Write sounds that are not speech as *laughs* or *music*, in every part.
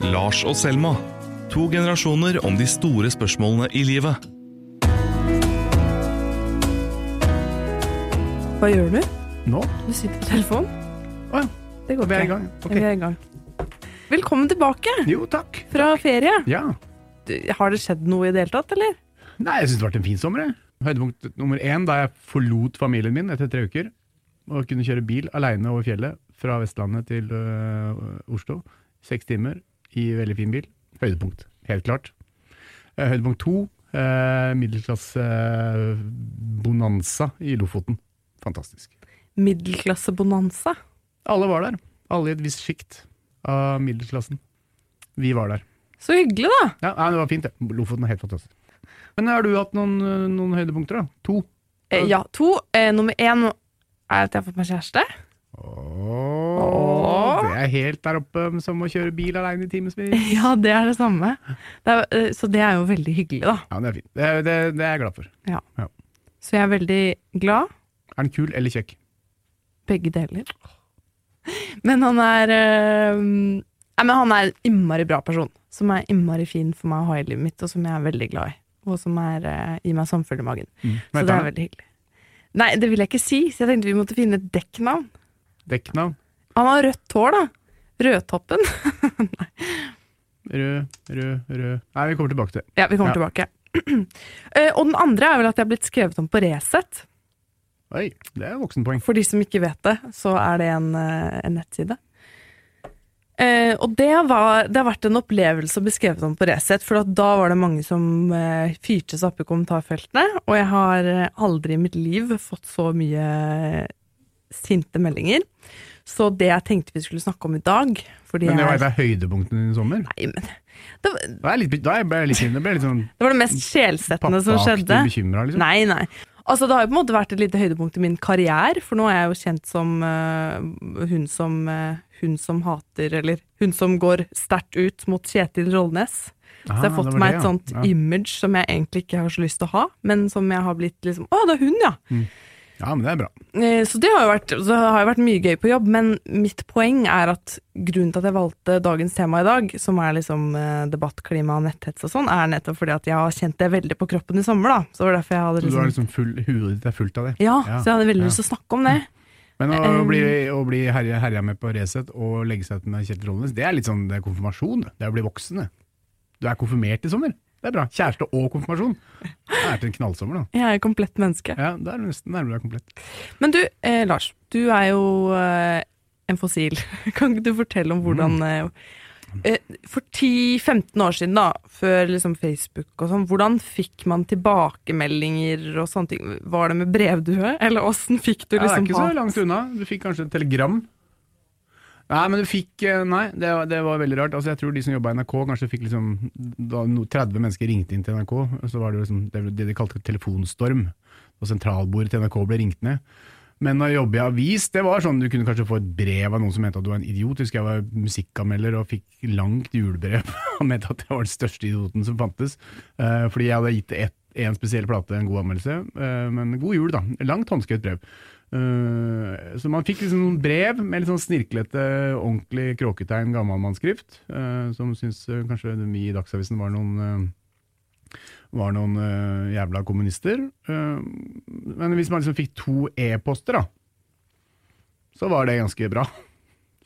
Lars og Selma. To generasjoner om de store spørsmålene i livet. Hva gjør du? Nå? Du sitter på telefonen. Å ja. Det går Vi er i gang. Okay. Vi er i gang. Velkommen tilbake Jo, takk. fra ferie. Ja. Du, Har det skjedd noe i det hele tatt, eller? Nei, jeg syns det har vært en fin sommer. Høydepunkt nummer én da jeg forlot familien min etter tre uker. Og kunne kjøre bil aleine over fjellet fra Vestlandet til øh, Oslo. Seks timer i veldig fin bil. Høydepunkt, helt klart. Eh, Høydepunkt to, eh, middelklasse eh, bonanza i Lofoten. Fantastisk. Middelklassebonanza. Alle var der. Alle i et visst sjikt av middelklassen. Vi var der. Så hyggelig, da. Ja, nei, Det var fint, det. Lofoten er helt fantastisk. Men har du hatt noen, noen høydepunkter, da? To? Eh, ja, to. Eh, nummer én er at jeg har fått meg kjæreste. Er helt der oppe som å kjøre bil aleine i timevis. *laughs* Ja, det er det samme. Det er, eh, så det er jo veldig hyggelig, da. Ja, det er fint. Det, det, det er jeg glad for. Så jeg er veldig glad. Er han kul eller kjekk? Begge deler. Men han er øh, men han er en innmari bra person. Som er innmari fin for meg å ha i livet mitt, og som jeg er veldig glad i. Og som er, øh, gir meg samfunn i magen. Mm. Så det er veldig hyggelig. Nei, det vil jeg ikke si, så jeg tenkte vi måtte finne et dekknavn. Dekknavn? Han har rødt hår, da. Rødtoppen. *laughs* Rød, rød, rød Nei, vi kommer tilbake til det. Ja, vi kommer Ja. tilbake. uh, *clears throat* og den andre er vel at jeg har blitt skrevet om på Resett. Oi, det er voksenpoeng. For de som ikke vet det, så er det en, eh, en nettside. Uh, og det, var, det har vært en opplevelse å bli skrevet om på Resett, for da var det mange som uh, fyrte seg opp i kommentarfeltene, og jeg har aldri i mitt liv fått så mye sinte meldinger. Så det jeg tenkte vi skulle snakke om i dag fordi Men det var jeg, et av høydepunktene dine i sommer? Nei, men det, var- Da litt, da ble jeg litt, det ble litt sånn det var det mest sjelsettende som skjedde. Bekymret, liksom. Nei, nei. Altså, det har jo på en måte vært et lite høydepunkt i min karriere, for nå er jeg jo kjent som uh, hun som uh, hun som hater, eller hun som går sterkt ut mot Kjetil Rollnes. Så jeg har Ah, fått det var meg det, et ja. sånt ja. image som jeg egentlig ikke har så lyst til å ha, men som jeg har blitt liksom Å, det er hun, ja! Ja, men det er bra. Eh, Så det har jo vært, så har vært mye gøy på jobb, men mitt poeng er at grunnen til at jeg valgte dagens tema i dag, som er liksom eh, debatt, klima og netthets og sånn, er nettopp fordi at jeg har kjent det veldig på kroppen i sommer, da. Så det var derfor jeg hadde liksom... Så du har liksom liksom full, huet ditt er fullt av det. Ja, Ja, så jeg hadde veldig ja. lyst til å snakke om det. Men å Um, bli, å bli herja, herja med på Resett og legge seg ut med Kjetil Rollnes, det er litt sånn det er konfirmasjon. Det er å bli voksen. det. Du er konfirmert i sommer. Det er bra. Kjæreste og konfirmasjon. Det er til en knallsommer, da. Jeg er et komplett menneske. Ja, Da er du nesten nærmere deg komplett. Men du, eh, Lars, du er jo eh, en fossil. *laughs* Kan ikke du fortelle om hvordan Mm. eh, eh, For 10-15 år siden, da, før liksom Facebook og sånn, hvordan fikk man tilbakemeldinger og sånne ting? Var det med brevdue, eller åssen fikk du Ja, det er liksom ikke så langt unna. Du fikk kanskje et telegram. Nei, men du fikk eh, Nei, det, det var veldig rart. Altså, jeg tror de som jobba i NRK, kanskje fikk liksom Da 30 mennesker ringte inn til NRK, så var det liksom det, det de kalte telefonstorm. Og sentralbordet til NRK ble ringt ned. Men å jobbe i avis, det var sånn du kunne kanskje få et brev av noen som mente at du var en idiot. Husker jeg var musikkanmelder og fikk langt julebrev. *laughs* Han mente at jeg var den største idioten som fantes. Eh, fordi jeg hadde gitt ett en spesiell plate en god anmeldelse. Eh, men god jul, da. Langt håndskrevet brev. Eh, så man fikk liksom noen brev med litt sånn snirklete, ordentlig kråketegn, gammalmannsskrift, uh, som syns uh, kanskje vi i Dagsavisen var noen eh, var noen eh, jævla kommunister. Eh, men hvis man liksom fikk to e-poster, da, så var det ganske bra. *laughs*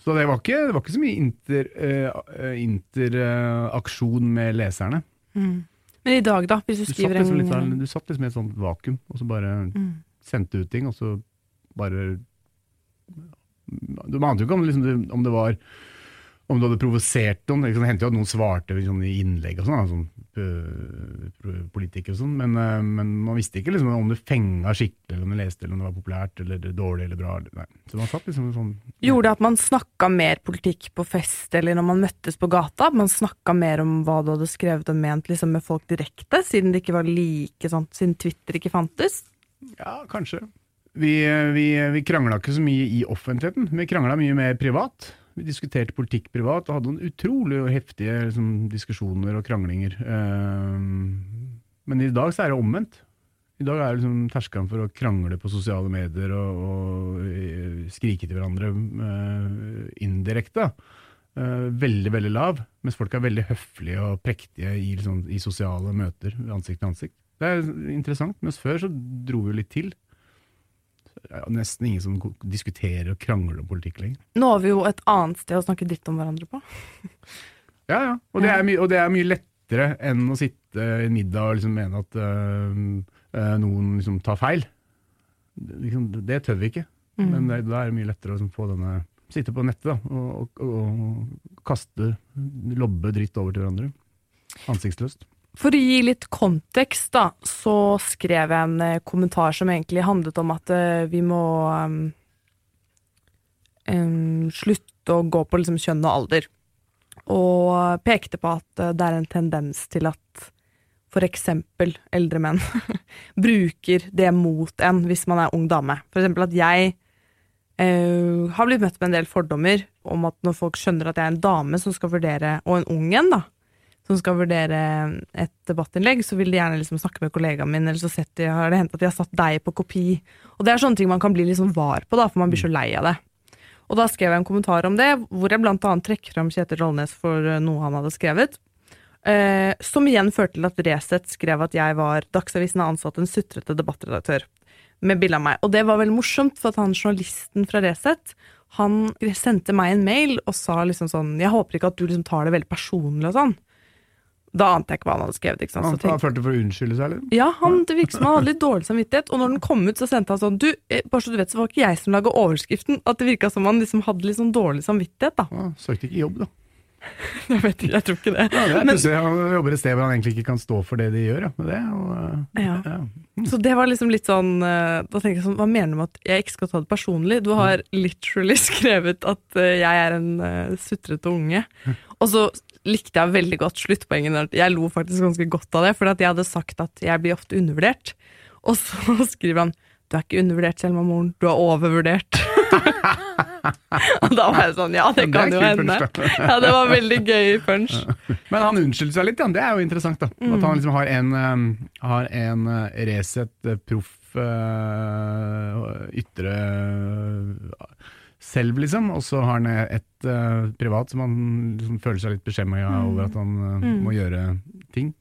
Så det var ikke, det var ikke så mye inter, eh, interaksjon med leserne. Mm. Men i dag, da, hvis du Du satt, liksom en litt, sånn- du satt liksom i et sånt vakuum, og så bare mm. sendte ut ting, og så bare Du ante jo ikke om, liksom, om det var om du hadde provosert noen. Det hendte jo at noen svarte liksom, i innlegg og sånn, sånn øh, politikere og sånn, men, øh, men man visste ikke liksom, om du fenga skikkelig, eller om du leste, eller om det var populært, eller dårlig, eller bra. Nei. Så man satt liksom sånn Gjorde det at man snakka mer politikk på fest eller når man møttes på gata? Man snakka mer om hva du hadde skrevet og ment liksom, med folk direkte, siden det ikke var like sånn, siden Twitter ikke fantes? Ja, kanskje. Vi, vi, vi krangla ikke så mye i offentligheten, vi krangla mye mer privat. Vi diskuterte politikk privat og hadde noen utrolig heftige liksom, diskusjoner og kranglinger. Ehm, men i dag så er det omvendt. I dag er det liksom terskelen for å krangle på sosiale medier og, og eh, skrike til hverandre uh, indirekte. uh, veldig, veldig lav, mens folk er veldig høflige og prektige i, liksom, i sosiale møter, ansikt til ansikt. Det er interessant, mens før så dro vi litt til. Er nesten ingen som diskuterer og krangler om politikk lenger. Nå har vi jo et annet sted å snakke dritt om hverandre på. *laughs* Ja, ja. Og det er, og det er mye lettere enn å sitte i en middag og liksom mene at øh, noen liksom tar feil. Det, liksom, det tør vi ikke. Mm. Men det, da er det mye lettere å liksom få denne Sitte på nettet da, og, og, og kaste, lobbe dritt over til hverandre. Ansiktsløst. For å gi litt kontekst, da, så skrev jeg en eh, kommentar som egentlig handlet om at eh, vi må um, slutte å gå på liksom, kjønn og alder. Og pekte på at eh, det er en tendens til at eksempel eldre menn *laughs* bruker det mot en hvis man er ung dame. Eksempel at jeg uh, har blitt møtt med en del fordommer om at når folk skjønner at jeg er en dame som skal vurdere, og en ung en, da, som skal vurdere et debattinnlegg, så vil de gjerne liksom snakke med kollegaen min, eller så de, har det hendt at de har satt deg på kopi. Og det er sånne ting man kan bli liksom var på, da, for man blir så lei av det. Og da skrev jeg en kommentar om det, hvor jeg blant annet trekker fram Kjetil Rollnes for eh, noe han hadde skrevet. Eh, som igjen førte til at Resett skrev at jeg var Dagsavisen har ansatt en sutrete debattredaktør. Med bilde av meg. Og det var veldig morsomt, for at han journalisten fra Resett han sendte meg en mail og sa liksom sånn Jeg håper ikke at du liksom tar det veldig personlig og sånn. Da ante jeg ikke hva han hadde skrevet. ikke sant? Han han følte for å unnskylde seg, eller? ja, han, Det virket som han hadde litt dårlig samvittighet. Og når den kom ut, så sendte han sånn Du, eh, bare så du vet, så var ikke jeg som laga overskriften. At det virka som han liksom hadde litt sånn dårlig samvittighet, da. Ja, søkte ikke jobb, da. *laughs* Jeg vet ikke, jeg tror ikke det. Ja, det er Men- Han jobber et sted hvor han egentlig ikke kan stå for det de gjør. Ja, med det, og, ja. Ja. Mm. Så det var liksom litt sånn eh, Da tenker jeg sånn, Hva mener du med at jeg ikke skal ta det personlig? Du har literally *laughs* skrevet at eh, jeg er en uh, sutrete unge. Og så likte jeg veldig godt sluttpoenget. Jeg lo faktisk ganske godt av det, for at jeg hadde sagt at jeg blir ofte undervurdert. Og så *laughs* skriver han du er ikke undervurdert, Selma Moren, du er overvurdert. *laughs* og da var jeg sånn, ja, det Men kan jo hende. Ja, det var veldig gøy punch. *laughs* Men han unnskyldte seg litt, ja. det er jo interessant. da. Mm. At han liksom har en, um, har en uh, Resett uh, proff uh, ytre uh, selv, liksom. Og så har han et uh, privat som han liksom føler seg litt beskjemma Mm. over at han uh, må gjøre ting.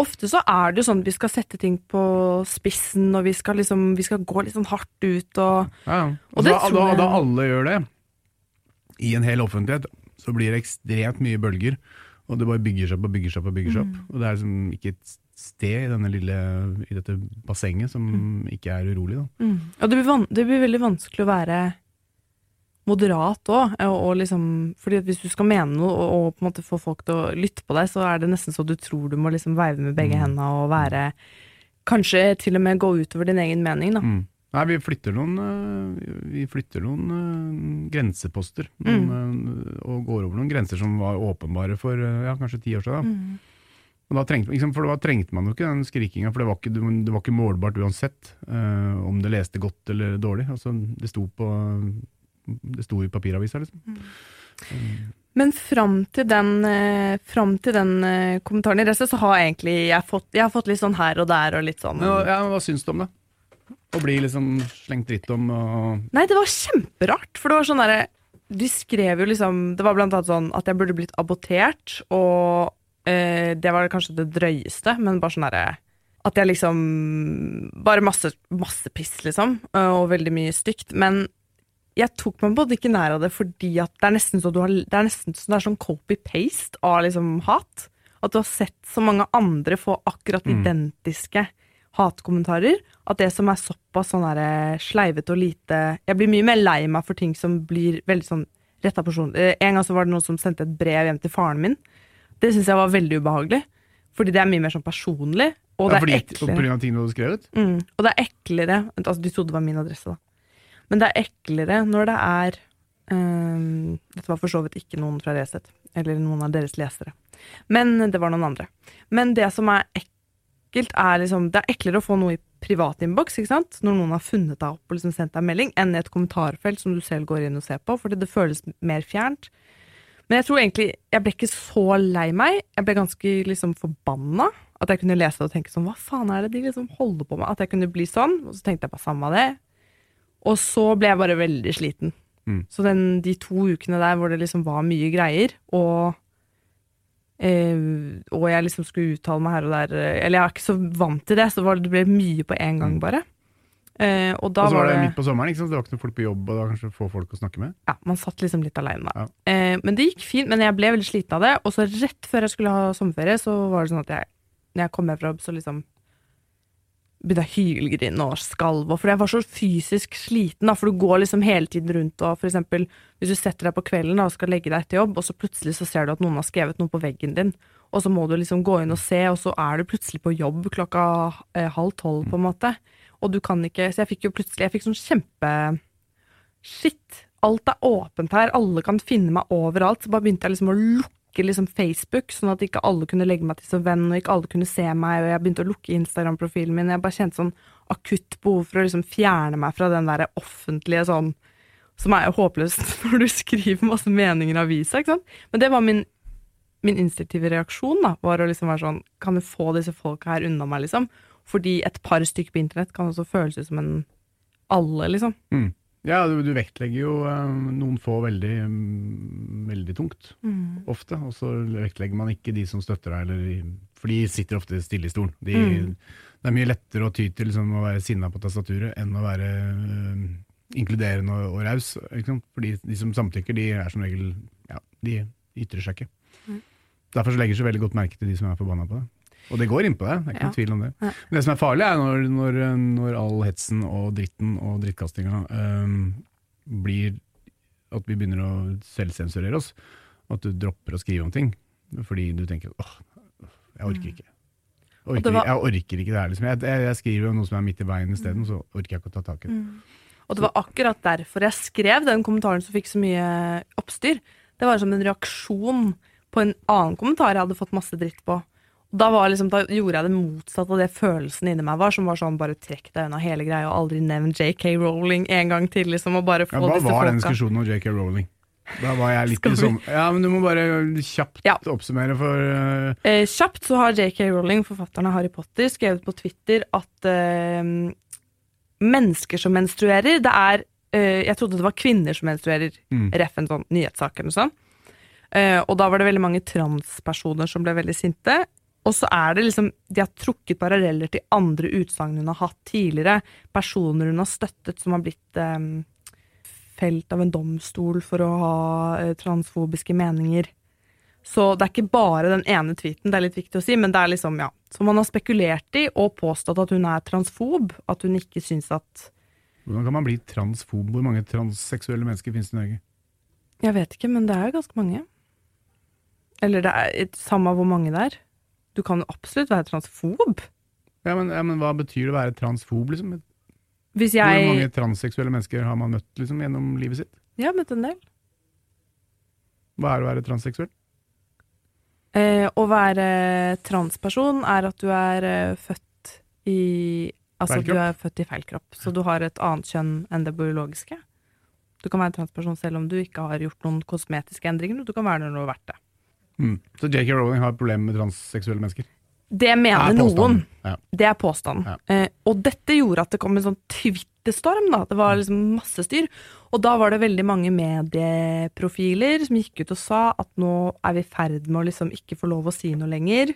Ofte så er det jo sånn at vi skal sette ting på spissen, og vi skal liksom, vi skal gå litt sånn hardt ut og Ja, ja. Og Og da, da, da alle gjør det, i en hel offentlighet, så blir det ekstremt mye bølger. Og det bare bygger seg opp og bygger seg opp. Og bygger seg Mm. opp. Og det er liksom ikke et sted i, lille, i dette bassenget som Mm. ikke er urolig. Da. Og det blir, det blir veldig vanskelig å være moderat òg, og, og liksom Fordi hvis du skal mene noe og, og på en måte få folk til å lytte på deg, så er det nesten så du tror du må liksom veive med begge Mm. hendene og være Kanskje til og med gå utover din egen mening, da. Mm. Nei, vi flytter noen, øh, vi flytter noen øh, grenseposter. Noen, mm. og går over noen grenser som var åpenbare for ja, kanskje ti år siden. Da. Mm. Og da trengte, liksom, for da trengte man jo ikke den skrikinga, for det var ikke, det var ikke målbart uansett uh, om det leste godt eller dårlig. Altså, det sto på det sto i papiravisa, liksom. Men fram til den, eh, fram til den eh, kommentaren i resten, så har egentlig jeg fått, jeg har fått litt sånn her og der og litt sånn ja, men hva syns du om det? Å bli liksom slengt dritt om og Nei, det var kjemperart, for det var sånn derre De skrev jo liksom Det var blant annet sånn at jeg burde blitt abortert, og eh, det var kanskje det drøyeste, men bare sånn derre At jeg liksom Bare masse, masse piss, liksom, og veldig mye stygt. Men jeg tok meg både ikke nær av det fordi at det er nesten så du har Det er nesten så det er sånn copy-paste av liksom hat. At du har sett så mange andre få akkurat Mm. identiske hatkommentarer. At det som er såpass sånn der, sleivete og lite Jeg blir mye mer lei meg for ting som blir veldig sånn retta personlig. Eh, En gang så var det noen som sendte et brev hjem til faren min. Det syns jeg var veldig ubehagelig. Fordi det er mye mer sånn personlig. Og ja, det fordi, er På eklere. grunn av ting du hadde skrevet? Mm. Og det er eklere Altså, de trodde det var min adresse, da. Men det er eklere når det er um, Dette var for så vidt ikke noen fra Resett, eller noen av deres lesere. Men det var noen andre. Men det som er ekkelt, er liksom Det er eklere å få noe i privatinnboks, ikke? Når noen har funnet deg opp og liksom sendt deg melding, enn i et kommentarfelt som du selv går inn og ser på, fordi det føles mer fjernt. Men jeg tror egentlig Jeg ble ikke så lei meg. Jeg ble ganske liksom forbanna. At jeg kunne lese det og tenke sånn Hva faen er det de liksom holder på med? At jeg kunne bli sånn. Og så tenkte jeg bare samme av det. Og så ble jeg bare veldig sliten. Mm. Så den, de to ukene der hvor det liksom var mye greier, og eh, og jeg liksom skulle uttale meg her og der eh, Eller jeg er ikke så vant til det, så det, det ble mye på en gang, Mm. bare. Eh, og Og så var det midt på sommeren, ikke sant? det var ikke noen folk på jobb, og det var kanskje få folk å snakke med. Ja, man satt liksom litt aleine, da. Ja. Eh, men det gikk fint, men jeg ble veldig sliten av det. Og så rett før jeg skulle ha sommerferie, så var det sånn at jeg, når jeg kom hjem fra jobb, så liksom begynte jeg å hylgrine og skalve. For jeg var så fysisk sliten, da, for du går liksom hele tiden rundt og for eksempel hvis du setter deg på kvelden da, og skal legge deg etter jobb, og så plutselig så ser du at noen har skrevet noe på veggen din, og så må du liksom gå inn og se, og så er du plutselig på jobb klokka eh, halv tolv, på en måte. Og du kan ikke Så jeg fikk jo plutselig Jeg fikk sånn kjempe Shit, alt er åpent her, alle kan finne meg overalt. Så bare begynte jeg liksom å lukke liksom Facebook, sånn at ikke alle kunne legge meg til som venn, og ikke alle kunne se meg, og jeg begynte å lukke Instagram-profilen min. Jeg bare kjente sånn akutt behov for å liksom fjerne meg fra den derre offentlige sånn Som er håpløst *laughs* når du skriver masse meninger i avisa, ikke sant. Men det var min min instinktive reaksjon da, var å liksom være sånn Kan du få disse folka her unna meg, liksom? Fordi et par stykker på internett kan også føles ut som en alle, liksom. Ja, du, du vektlegger jo eh, noen få veldig, mm, veldig tungt, ofte. Og så vektlegger man ikke de som støtter deg, eller, for de sitter ofte stille i stolen. De, Mm. Det er mye lettere å ty til liksom, å være sinna på tastaturet enn å være eh, inkluderende og, og raus. Fordi de som samtykker, de er som regel ja, de ytrer seg ikke. Mm. Derfor så legger så veldig godt merke til de som er forbanna på det. Og det går inn på deg, det er ikke noen tvil om det. Men det som er farlig, er når, når, når all hetsen og dritten og drittkastinga øhm, blir at vi begynner å selvsensurere oss. At du dropper å skrive om ting fordi du tenker åh, jeg orker ikke. Jeg Og orker, var- jeg orker ikke det her. Liksom. Jeg, jeg, jeg skriver om noe som er midt i veien isteden, så orker jeg ikke å ta tak i det. Og det var akkurat derfor jeg skrev den kommentaren som fikk så mye oppstyr. Det var som en reaksjon på en annen kommentar jeg hadde fått masse dritt på. Da, var liksom, da gjorde jeg det motsatt av det følelsen inni meg var, som var sånn bare trekk deg unna hele greia og aldri nevn JK Rowling en gang til, liksom, og bare få Ja, hva disse var den diskusjonen om JK Rowling? Da var jeg litt liksom i sånn Ja, men du må bare kjapt Ja. oppsummere for uh... Eh, kjapt så har JK Rowling, forfatteren av Harry Potter, skrevet på Twitter at eh, mennesker som menstruerer, det er eh, Jeg trodde det var kvinner som menstruerer, Mm. ref en sånn nyhetssak eller noe sånt. Eh, og da var det veldig mange transpersoner som ble veldig sinte. Og så er det liksom De har trukket paralleller til andre utsagn hun har hatt tidligere. Personer hun har støttet som har blitt eh, felt av en domstol for å ha eh, transfobiske meninger. Så det er ikke bare den ene tweeten, det er litt viktig å si, men det er liksom, ja. Så man har spekulert i og påstått at hun er transfob, at hun ikke syns at Hvordan kan man bli transfob? Hvor mange transseksuelle mennesker finnes det i Norge? Jeg vet ikke, men det er jo ganske mange. Eller det er samme hvor mange det er. Du kan jo absolutt være transfob. Ja, men, ja, men hva betyr det å være transfob, liksom? Hvis Hvor mange transseksuelle mennesker har man møtt liksom, gjennom livet sitt? Ja, møtt en del. Hva er det å være transseksuell? Eh, å være transperson er at du er eh, født i Altså du er født i feil kropp, så du har et annet kjønn enn det biologiske. Du kan være transperson selv om du ikke har gjort noen kosmetiske endringer, og du kan være det når du har vært det. Mm. Så JK Rowling har problemer med transseksuelle mennesker? Det mener det noen. Ja. Det er påstanden. Ja. Eh, og dette gjorde at det kom en sånn Twitter-storm. da. Det var liksom masse styr. Og da var det veldig mange medieprofiler som gikk ut og sa at nå er vi i ferd med å liksom ikke få lov å si noe lenger.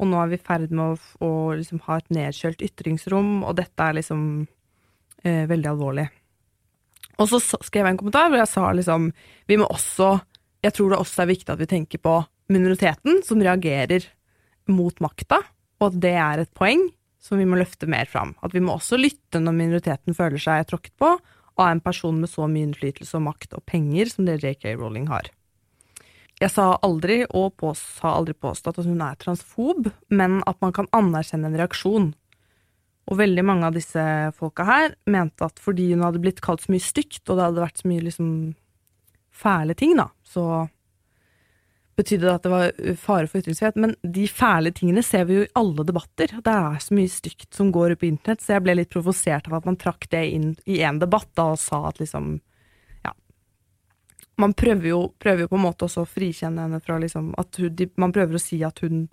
Og nå er vi i ferd med å, å liksom ha et nedkjølt ytringsrom, og dette er liksom eh, veldig alvorlig. Og så skrev jeg en kommentar hvor jeg sa liksom vi må også Jeg tror det også er viktig at vi tenker på minoriteten som reagerer mot makta, og at det er et poeng som vi må løfte mer fram. At vi må også lytte når minoriteten føler seg tråkket på av en person med så mye innflytelse og makt og penger som det JK Rowling har. Jeg sa aldri, og pås, har aldri påstått at hun er transfob, men at man kan anerkjenne en reaksjon. Og veldig mange av disse folka her mente at fordi hun hadde blitt kalt så mye stygt, og det hadde vært så mye liksom fæle ting, da, så betydde det at det var uh, fare for ytringsfrihet. Men de fæle tingene ser vi jo i alle debatter. Det er så mye stygt som går opp på internett, så jeg ble litt provosert av at man trakk det inn i en debatt da, og sa at liksom Ja. Man prøver jo, prøver jo på en måte også å frikjenne henne fra liksom at hun, de, Man prøver å si at hun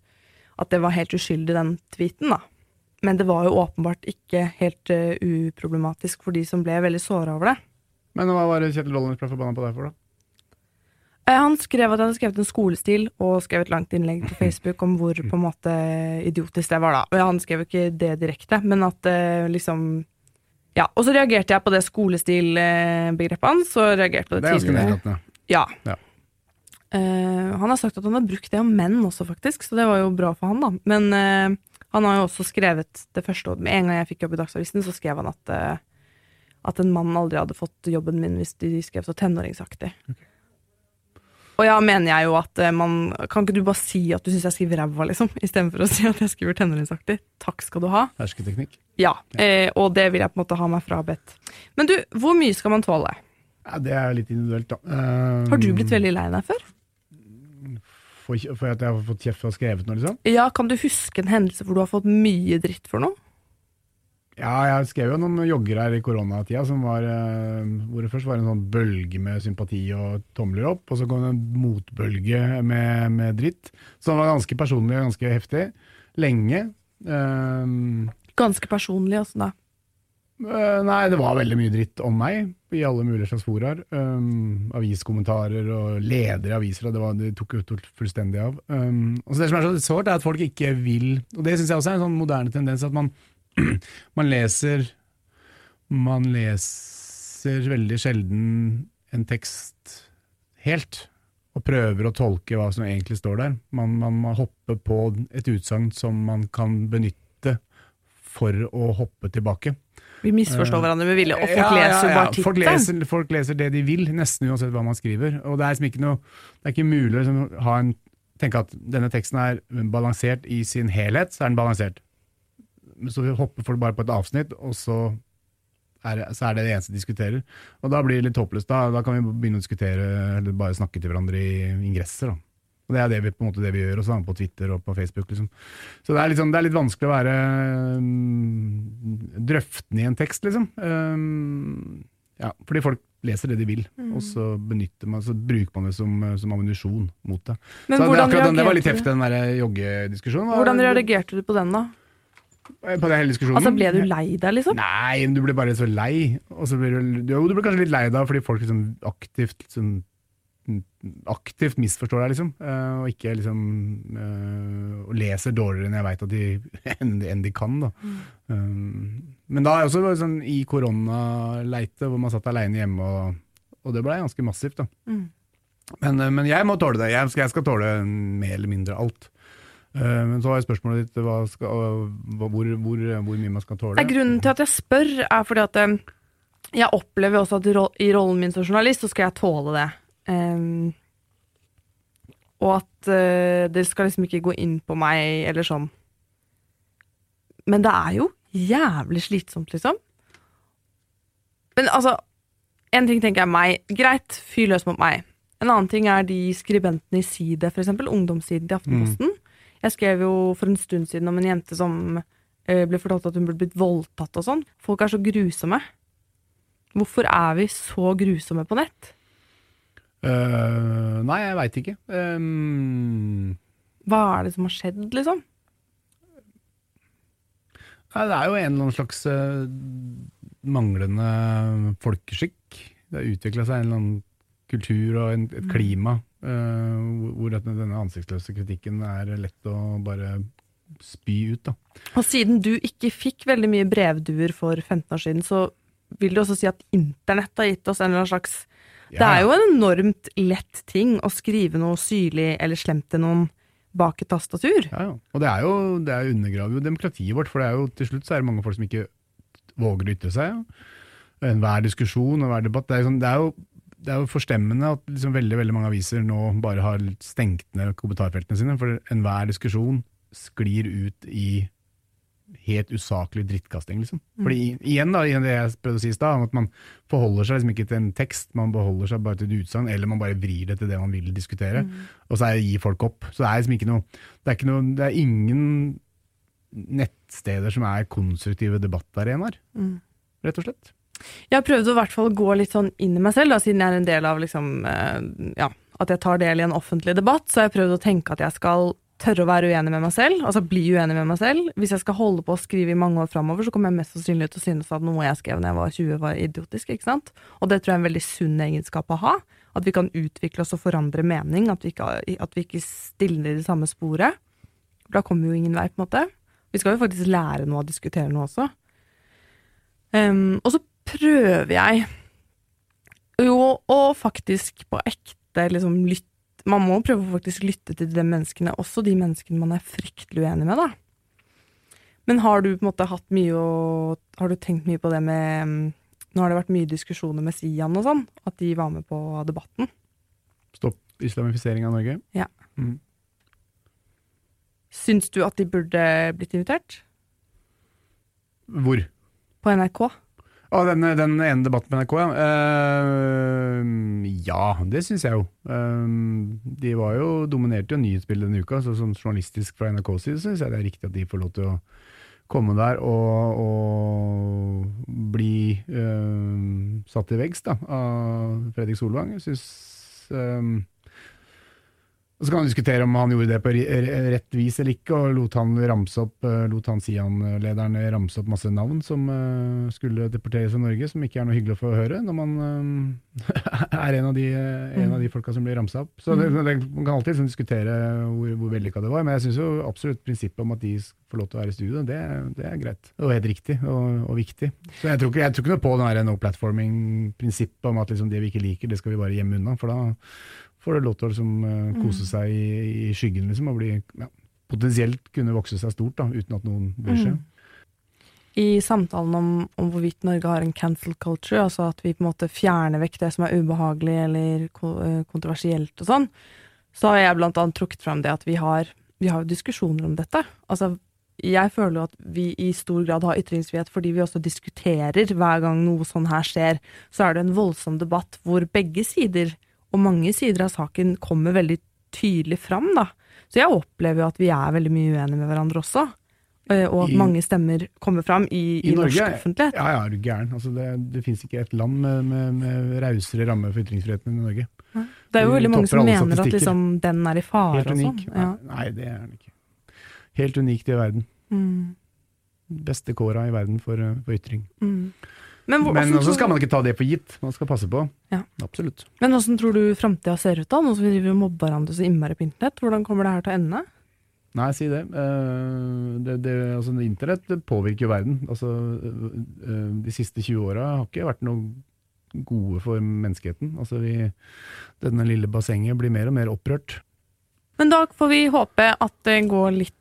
At det var helt uskyldig, den tweeten, da. Men det var jo åpenbart ikke helt uh, uproblematisk for de som ble veldig såra over det. Men hva var Kjetil Rollins ble forbanna på deg for, da? Eh, Han skrev at jeg hadde skrevet en skolestil, og skrev et langt innlegg på Facebook om hvor på en måte idiotisk det var, da. Han skrev ikke det direkte, men at eh, liksom Ja. Og så reagerte jeg på det skolestilbegrepet hans, og reagerte på det, Det er tidligere. nedlatende. Ja. Ja. Uh, han har sagt at han har brukt det om menn også, faktisk, så det var jo bra for han, da. Men uh, han har jo også skrevet det første året Med en gang jeg fikk jobb i Dagsavisen, så skrev han at, uh, at en mann aldri hadde fått jobben min hvis de skrev så tenåringsaktig. Og ja, mener jeg jo at eh, man Kan ikke du bare si at du syns jeg skriver ræva, liksom? Istedenfor å *laughs* si at jeg skriver tenåringsaktig. Takk skal du ha. Hersketeknikk. Ja, eh, og det vil jeg på en måte ha meg frabedt. Men du, hvor mye skal man tåle? Ja, det er litt individuelt, da. Eh, Har du blitt veldig lei deg før? For, for at jeg har fått kjeft for å ha skrevet noe, liksom? Ja, kan du huske en hendelse hvor du har fått mye dritt for noe? Ja, jeg skrev jo noen joggere her i koronatida som var eh, Hvor det først var en sånn bølge med sympati og tomler opp, og så kom det en motbølge med, med dritt. Så den var ganske personlig og ganske heftig. Lenge. Um, Ganske personlig, åssen da. Eh, nei, det var veldig mye dritt om meg i alle mulige slags foraer. Um, aviskommentarer og ledere i aviser, det, var, det tok jo fullstendig av. Um, og så Det som er så sårt, er at folk ikke vil Og det syns jeg også er en sånn moderne tendens, at man, *clears throat* man leser Man leser veldig sjelden en tekst helt. Og prøver å tolke hva som egentlig står der. Man, man må hoppe på et utsagn som man kan benytte for å hoppe tilbake. Vi misforstår Eh, hverandre med vilje, og folk Ja, ja, leser jo ja. bare Folk leser, folk leser det de vil, nesten uansett hva man skriver. Og det er, liksom ikke, noe, det er ikke mulig å liksom, tenke at denne teksten er balansert i sin helhet, så er den balansert. Men så hopper folk bare på et avsnitt, og så er, så er det det eneste de diskuterer. Og da blir det litt håpløst. Da, da kan vi begynne å diskutere, eller bare snakke til hverandre i ingresser. Da. Og det er det vi, på en måte det vi gjør, også på Twitter og på Facebook. Liksom. Så det er, sånn, det er litt vanskelig å være um, drøftende i en tekst, liksom. Um, ja, fordi folk leser det de vil, Mm. og så man, så bruker man det som, som ammunisjon mot det. Men så det, akkurat den, det var litt heftig, den der joggediskusjonen. Hvordan reagerte du på den, da? På den hele diskusjonen? Altså, Ble du lei deg, liksom? Nei, du ble bare så lei. Og så ble du, jo, du ble kanskje litt lei deg fordi folk liksom aktivt liksom, aktivt misforstår deg, liksom. eh, og ikke liksom eh, Og leser dårligere enn jeg veit *laughs* enn, enn de kan, da. Um, men da er også sånn i koronaleite, hvor man satt aleine hjemme, og, og det blei ganske massivt, da. Mm. Men, eh, men jeg må tåle det. Jeg skal, jeg skal tåle mer eller mindre alt. Eh, men så er spørsmålet ditt skal, hvor, hvor, hvor mye man skal tåle. Grunnen til at jeg spør, er fordi at eh, jeg opplever også at i rollen min som journalist, så skal jeg tåle det. Ehm, og at eh, det skal liksom ikke gå inn på meg, eller sånn. Men det er jo jævlig slitsomt, liksom. Men altså, en ting tenker jeg meg, greit, fyr løs mot meg. En annen ting er de skribentene i Side, eksempel, ungdomssiden til Aftenposten. Jeg skrev jo for en stund siden om en jente som eh, ble fortalt at hun ble blitt voldtatt og sånn. Folk er så grusomme. Hvorfor er vi så grusomme på nett? Uh, nei, jeg veit ikke. Um, Hva er det som har skjedd, liksom? nei, det er jo en eller annen slags uh, manglende folkeskikk. Det har utvikla seg en eller annen kultur og en, et klima hvor- hvor denne ansiktsløse kritikken er lett å bare spy ut. da. Og siden du ikke fikk veldig mye brevduer for 15 år siden, så vil du også si at internett har gitt oss en eller annen slags Det er jo en enormt lett ting å skrive noe syrlig eller slemt til noen bak et tastatur. Ja, ja. Og det er jo det er undergraver jo demokratiet vårt, for det er jo til slutt så er det mange folk som ikke våger å ytre seg. Ja. Enhver diskusjon og hver debatt. Det er, sånn, det er jo det er jo forstemmende at liksom veldig veldig mange aviser nå bare har stengt ned kommentarfeltene sine, for enhver diskusjon sklir ut i helt usaklig drittkasting, liksom. Fordi igjen da, igjen det jeg prøvde å si i stad, at man forholder seg liksom ikke til en tekst, man beholder seg bare til et utsagn, eller man bare vrir det til det man vil diskutere, og så er, gir folk opp. Så det er liksom ikke noe, det er noe, det er ingen nettsteder som er konstruktive debattarenaer, rett og slett. Jeg har prøvd å i hvert fall gå litt sånn inn i meg selv, da, siden jeg er en del av liksom, eh, ja, at jeg tar del i en offentlig debatt. Så har jeg prøvd å tenke at jeg skal tørre å være uenig med meg selv, altså bli uenig med meg selv. Hvis jeg skal holde på å skrive i mange år framover, så kommer jeg mest sannsynlig til å synes at noe jeg skrev da jeg var 20 var idiotisk. ikke sant? Og det tror jeg er en veldig sunn egenskap å ha. At vi kan utvikle oss og forandre mening. At vi ikke, at vi ikke stiller i det samme sporet. Da kommer jo ingen vei, på en måte. Vi skal jo faktisk lære noe og diskutere noe også. Um, og så prøver jeg jo å faktisk på ekte liksom lytte Man må prøve å faktisk lytte til de menneskene, også de menneskene man er fryktelig uenig med, da. Men har du på en måte hatt mye å Har du tenkt mye på det med Nå har det vært mye diskusjoner med Sian og sånn, at de var med på debatten. Stopp islamifisering av Norge? Ja. Mm. Syns du at de burde blitt invitert? Hvor? På NRK? Å, den, den ene debatten på NRK, ja. Uh, ja, det syns jeg jo. Uh, de var jo, dominerte jo nyhetsbildet denne uka, så som journalistisk fra NRKs side syns jeg det er riktig at de får lov til å komme der og, og bli uh, satt til veggs av Fredrik Solvang. Jeg syns og Så kan man diskutere om han gjorde det på rett vis eller ikke, og lot han ramse opp, eh, lot han Sian-lederen ramse opp masse navn som uh, skulle deporteres fra Norge, som ikke er noe hyggelig å få høre når man uh, *laughs* er en av, de, en av de folka som blir ramsa opp. Så det, det, Man kan alltid liksom, diskutere hvor, hvor vellykka det var, men jeg syns absolutt prinsippet om at de får lov til å være i studio, det, det er greit. Og helt riktig og, og viktig. Så jeg tror, ikke, jeg tror ikke noe på den no platforming-prinsippet om at liksom, det vi ikke liker, det skal vi bare gjemme unna. for da får lov til å liksom, eh, kose mm. seg i, i skyggen liksom, og bli, ja, potensielt kunne vokse seg stort da, uten at noen bryr seg. Mm. I samtalen om, om, hvorvidt Norge har en cancel culture, altså at vi på en måte fjerner vekk det som er ubehagelig eller eh, kontroversielt og sånn, så har jeg blant annet trukket fram det at vi har, vi har diskusjoner om dette. Altså, jeg føler jo at vi i stor grad har ytringsfrihet fordi vi også diskuterer hver gang noe sånn her skjer. Så er det en voldsom debatt hvor begge sider og mange sider av saken kommer veldig tydelig fram, da. Så jeg opplever jo at vi er veldig mye uenige med hverandre også. Eh, og at I, mange stemmer kommer fram i, i, i Norge, norsk offentlighet. Ja, ja, er du gæren. Altså det, det fins ikke et land med, med, med rausere rammer for ytringsfriheten enn Norge. Det er jo veldig mange som mener at liksom, den er i fare og sånn. Ja. Nei, det er den ikke. Helt unikt i verden. Mm. Beste kåra i verden for, for ytring. Mm. Men, hvor, Men også skal man ikke ta det for gitt. Man skal passe på. Ja. Absolutt. Men åssen tror du framtida ser ut da, nå som vi driver og mobber hverandre så innmari på internett? Hvordan kommer det her til å ende? Nei, si det. Uh, det, det altså, internett påvirker jo verden. Altså, uh, de siste 20 åra har ikke vært noe gode for menneskeheten. Altså, vi, denne lille bassenget blir mer og mer opprørt. Men da får vi håpe at det går litt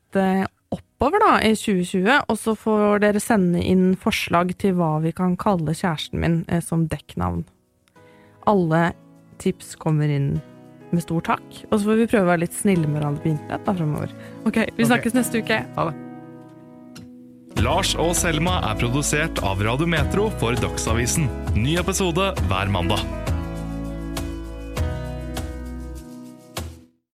oppover da, i 2020, og så får dere sende inn forslag til hva vi kan kalle kjæresten min eh, som dekknavn. Alle tips kommer inn med stor takk, og så får vi prøve å være litt snille med hverandre på internett da fremover. Ok, Vi snakkes okay. neste uke. Ha det. Lars og Selma er produsert av Radio Metro for Dagsavisen. Ny episode hver mandag.